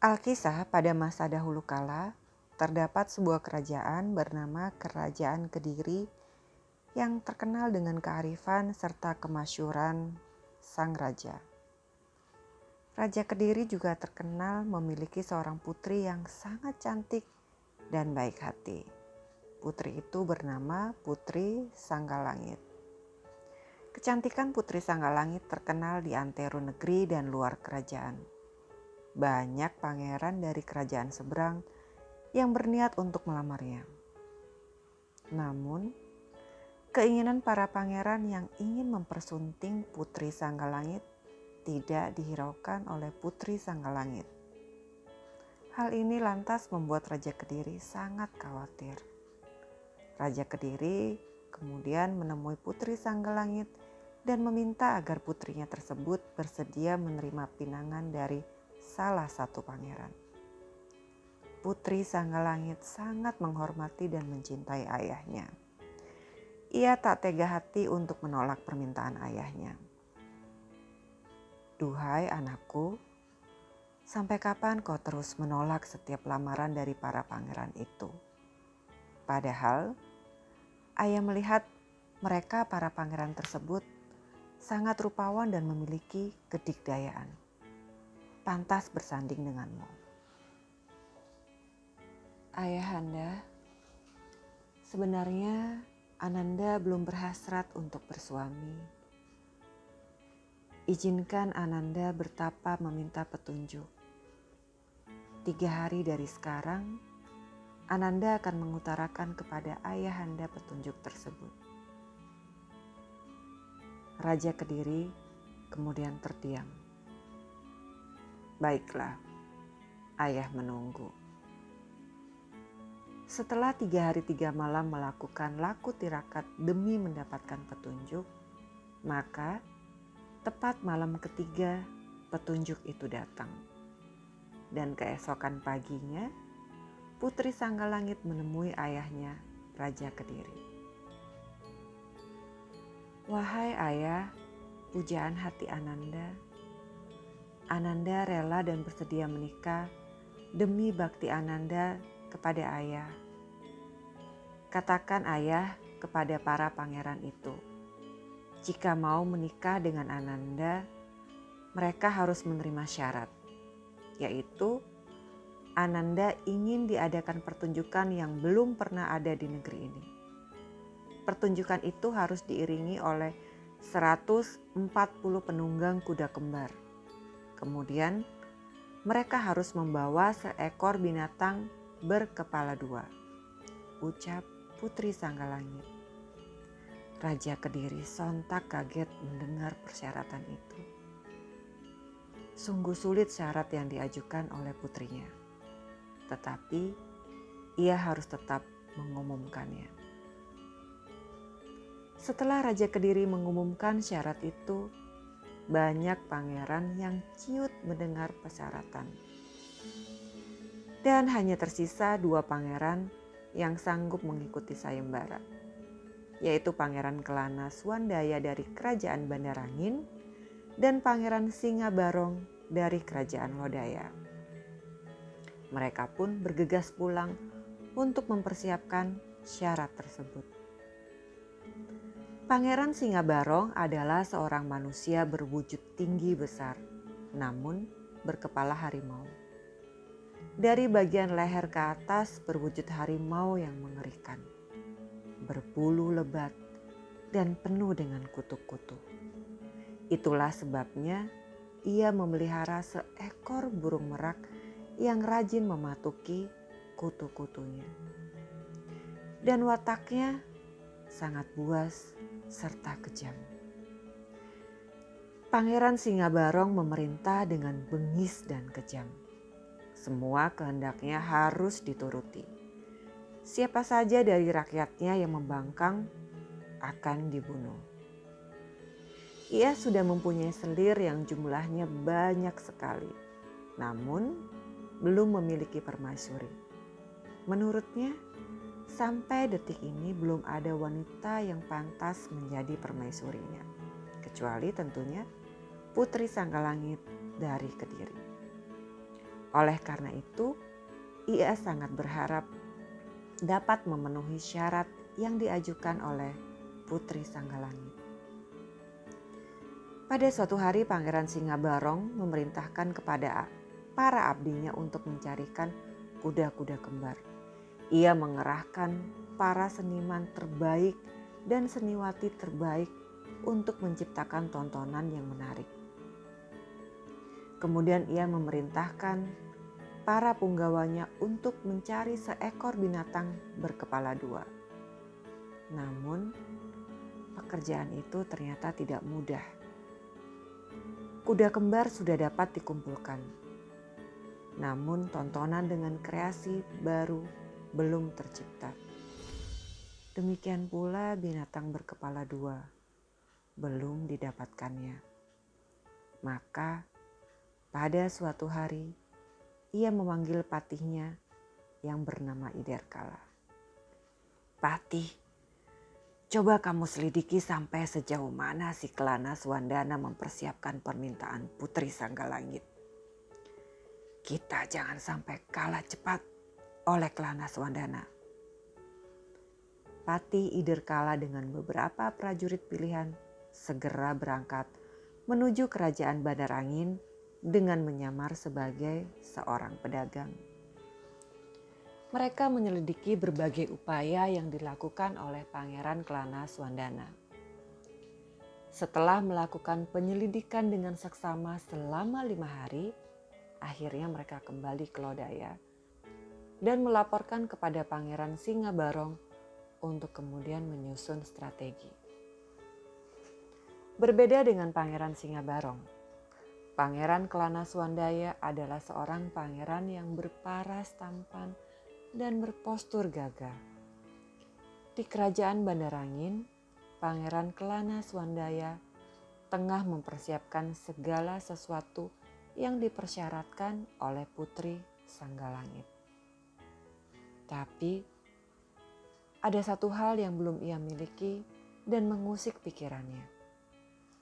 Alkisah pada masa dahulu kala terdapat sebuah kerajaan bernama Kerajaan Kediri yang terkenal dengan kearifan serta kemasyuran sang raja. Raja Kediri juga terkenal memiliki seorang putri yang sangat cantik dan baik hati. Putri itu bernama Putri Sanggalangit. Kecantikan Putri Sanggalangit terkenal di antero negeri dan luar kerajaan banyak pangeran dari kerajaan seberang yang berniat untuk melamarnya. Namun, keinginan para pangeran yang ingin mempersunting Putri Sanggalangit tidak dihiraukan oleh Putri Sanggalangit. Hal ini lantas membuat Raja Kediri sangat khawatir. Raja Kediri kemudian menemui Putri Sanggalangit dan meminta agar putrinya tersebut bersedia menerima pinangan dari salah satu pangeran. Putri Sanggalangit sangat menghormati dan mencintai ayahnya. Ia tak tega hati untuk menolak permintaan ayahnya. Duhai anakku, sampai kapan kau terus menolak setiap lamaran dari para pangeran itu? Padahal ayah melihat mereka para pangeran tersebut sangat rupawan dan memiliki kedikdayaan pantas bersanding denganmu. Ayahanda, sebenarnya Ananda belum berhasrat untuk bersuami. Izinkan Ananda bertapa meminta petunjuk. Tiga hari dari sekarang, Ananda akan mengutarakan kepada ayahanda petunjuk tersebut. Raja Kediri kemudian terdiam. Baiklah, ayah menunggu. Setelah tiga hari tiga malam melakukan laku tirakat demi mendapatkan petunjuk, maka tepat malam ketiga petunjuk itu datang. Dan keesokan paginya, Putri Sanggalangit menemui ayahnya, Raja Kediri. Wahai ayah, pujaan hati Ananda, Ananda rela dan bersedia menikah demi bakti Ananda kepada ayah. Katakan ayah kepada para pangeran itu, jika mau menikah dengan Ananda, mereka harus menerima syarat, yaitu Ananda ingin diadakan pertunjukan yang belum pernah ada di negeri ini. Pertunjukan itu harus diiringi oleh 140 penunggang kuda kembar Kemudian mereka harus membawa seekor binatang berkepala dua. Ucap Putri Sanggalangit. Raja Kediri sontak kaget mendengar persyaratan itu. Sungguh sulit syarat yang diajukan oleh putrinya. Tetapi ia harus tetap mengumumkannya. Setelah Raja Kediri mengumumkan syarat itu, banyak pangeran yang ciut mendengar persyaratan. Dan hanya tersisa dua pangeran yang sanggup mengikuti sayembara, yaitu Pangeran Kelana Swandaya dari Kerajaan Bandarangin dan Pangeran Singa Barong dari Kerajaan Lodaya. Mereka pun bergegas pulang untuk mempersiapkan syarat tersebut. Pangeran Singa Barong adalah seorang manusia berwujud tinggi besar, namun berkepala harimau. Dari bagian leher ke atas berwujud harimau yang mengerikan, berbulu lebat dan penuh dengan kutu-kutu. Itulah sebabnya ia memelihara seekor burung merak yang rajin mematuki kutu-kutunya. Dan wataknya sangat buas serta kejam. Pangeran Singa Barong memerintah dengan bengis dan kejam. Semua kehendaknya harus dituruti. Siapa saja dari rakyatnya yang membangkang akan dibunuh. Ia sudah mempunyai selir yang jumlahnya banyak sekali, namun belum memiliki permaisuri. Menurutnya, Sampai detik ini belum ada wanita yang pantas menjadi permaisurinya, kecuali tentunya Putri Sanggalangit dari Kediri. Oleh karena itu, ia sangat berharap dapat memenuhi syarat yang diajukan oleh Putri Sanggalangit. Pada suatu hari Pangeran Singa Barong memerintahkan kepada para abdinya untuk mencarikan kuda-kuda kembar. Ia mengerahkan para seniman terbaik dan seniwati terbaik untuk menciptakan tontonan yang menarik. Kemudian ia memerintahkan para punggawanya untuk mencari seekor binatang berkepala dua. Namun, pekerjaan itu ternyata tidak mudah kuda kembar sudah dapat dikumpulkan. Namun tontonan dengan kreasi baru belum tercipta. Demikian pula binatang berkepala dua belum didapatkannya. Maka pada suatu hari ia memanggil patihnya yang bernama Iderkala. Patih, Coba kamu selidiki sampai sejauh mana si Kelana Swandana mempersiapkan permintaan Putri Sanggalangit. Kita jangan sampai kalah cepat oleh Kelana Swandana. Pati Iderkala dengan beberapa prajurit pilihan segera berangkat menuju kerajaan Bandar Angin dengan menyamar sebagai seorang pedagang mereka menyelidiki berbagai upaya yang dilakukan oleh Pangeran Kelana Swandana. Setelah melakukan penyelidikan dengan seksama selama lima hari, akhirnya mereka kembali ke Lodaya dan melaporkan kepada Pangeran Singa Barong untuk kemudian menyusun strategi. Berbeda dengan Pangeran Singa Barong, Pangeran Kelana Swandaya adalah seorang pangeran yang berparas tampan, dan berpostur gagah. Di kerajaan Bandarangin, Pangeran Kelana Swandaya tengah mempersiapkan segala sesuatu yang dipersyaratkan oleh Putri Sanggalangit. Tapi ada satu hal yang belum ia miliki dan mengusik pikirannya,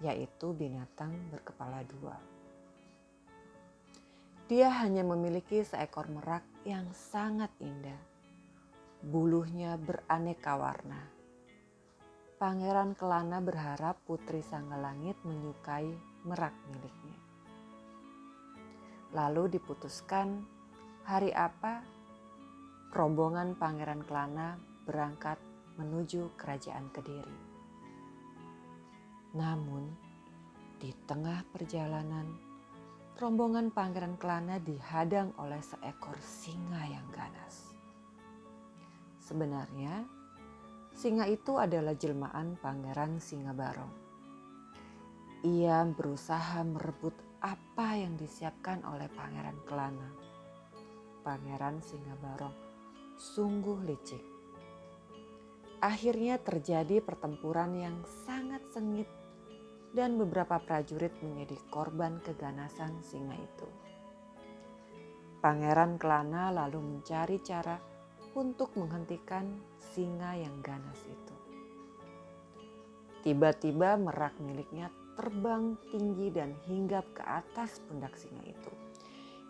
yaitu binatang berkepala dua. Dia hanya memiliki seekor merak yang sangat indah. Buluhnya beraneka warna. Pangeran Kelana berharap Putri Sanggalangit menyukai merak miliknya. Lalu diputuskan hari apa rombongan Pangeran Kelana berangkat menuju kerajaan Kediri. Namun, di tengah perjalanan rombongan Pangeran Kelana dihadang oleh seekor singa yang ganas. Sebenarnya, singa itu adalah jelmaan Pangeran Singa Barong. Ia berusaha merebut apa yang disiapkan oleh Pangeran Kelana. Pangeran Singa Barong sungguh licik. Akhirnya terjadi pertempuran yang sangat sengit dan beberapa prajurit menjadi korban keganasan singa itu. Pangeran Kelana lalu mencari cara untuk menghentikan singa yang ganas itu. Tiba-tiba merak miliknya terbang tinggi dan hinggap ke atas pundak singa itu.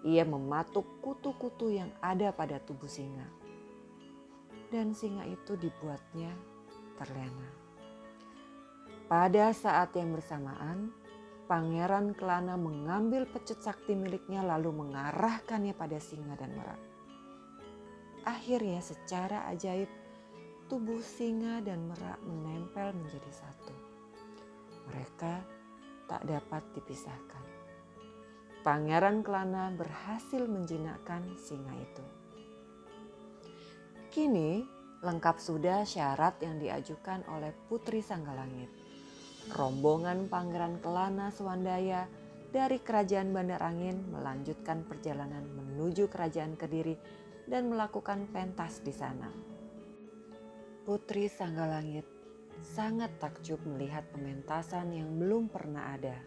Ia mematuk kutu-kutu yang ada pada tubuh singa. Dan singa itu dibuatnya terlena. Pada saat yang bersamaan, Pangeran Kelana mengambil pecut sakti miliknya lalu mengarahkannya pada singa dan merak. Akhirnya secara ajaib tubuh singa dan merak menempel menjadi satu. Mereka tak dapat dipisahkan. Pangeran Kelana berhasil menjinakkan singa itu. Kini lengkap sudah syarat yang diajukan oleh Putri Sanggalangit rombongan Pangeran Kelana Swandaya dari Kerajaan Bandar Angin melanjutkan perjalanan menuju Kerajaan Kediri dan melakukan pentas di sana. Putri Sanggalangit sangat takjub melihat pementasan yang belum pernah ada.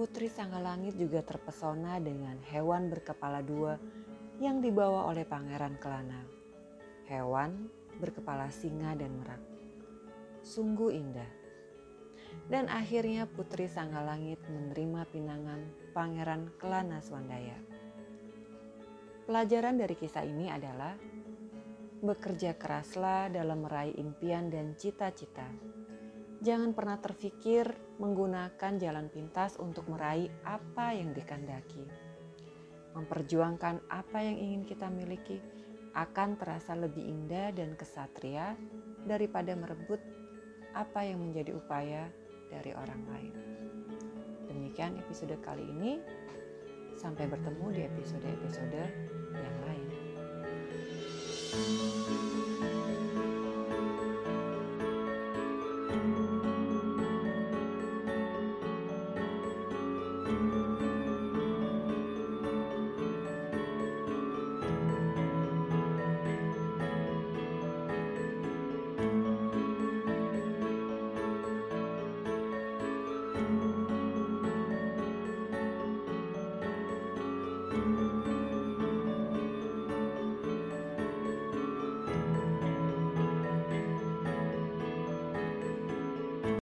Putri Sanggalangit juga terpesona dengan hewan berkepala dua yang dibawa oleh Pangeran Kelana. Hewan berkepala singa dan merak. Sungguh indah. Dan akhirnya Putri Sanggalangit menerima pinangan Pangeran Kelana Swandaya. Pelajaran dari kisah ini adalah bekerja keraslah dalam meraih impian dan cita-cita. Jangan pernah terfikir menggunakan jalan pintas untuk meraih apa yang dikandaki. Memperjuangkan apa yang ingin kita miliki akan terasa lebih indah dan kesatria daripada merebut apa yang menjadi upaya dari orang lain. Demikian episode kali ini. Sampai bertemu di episode-episode yang lain.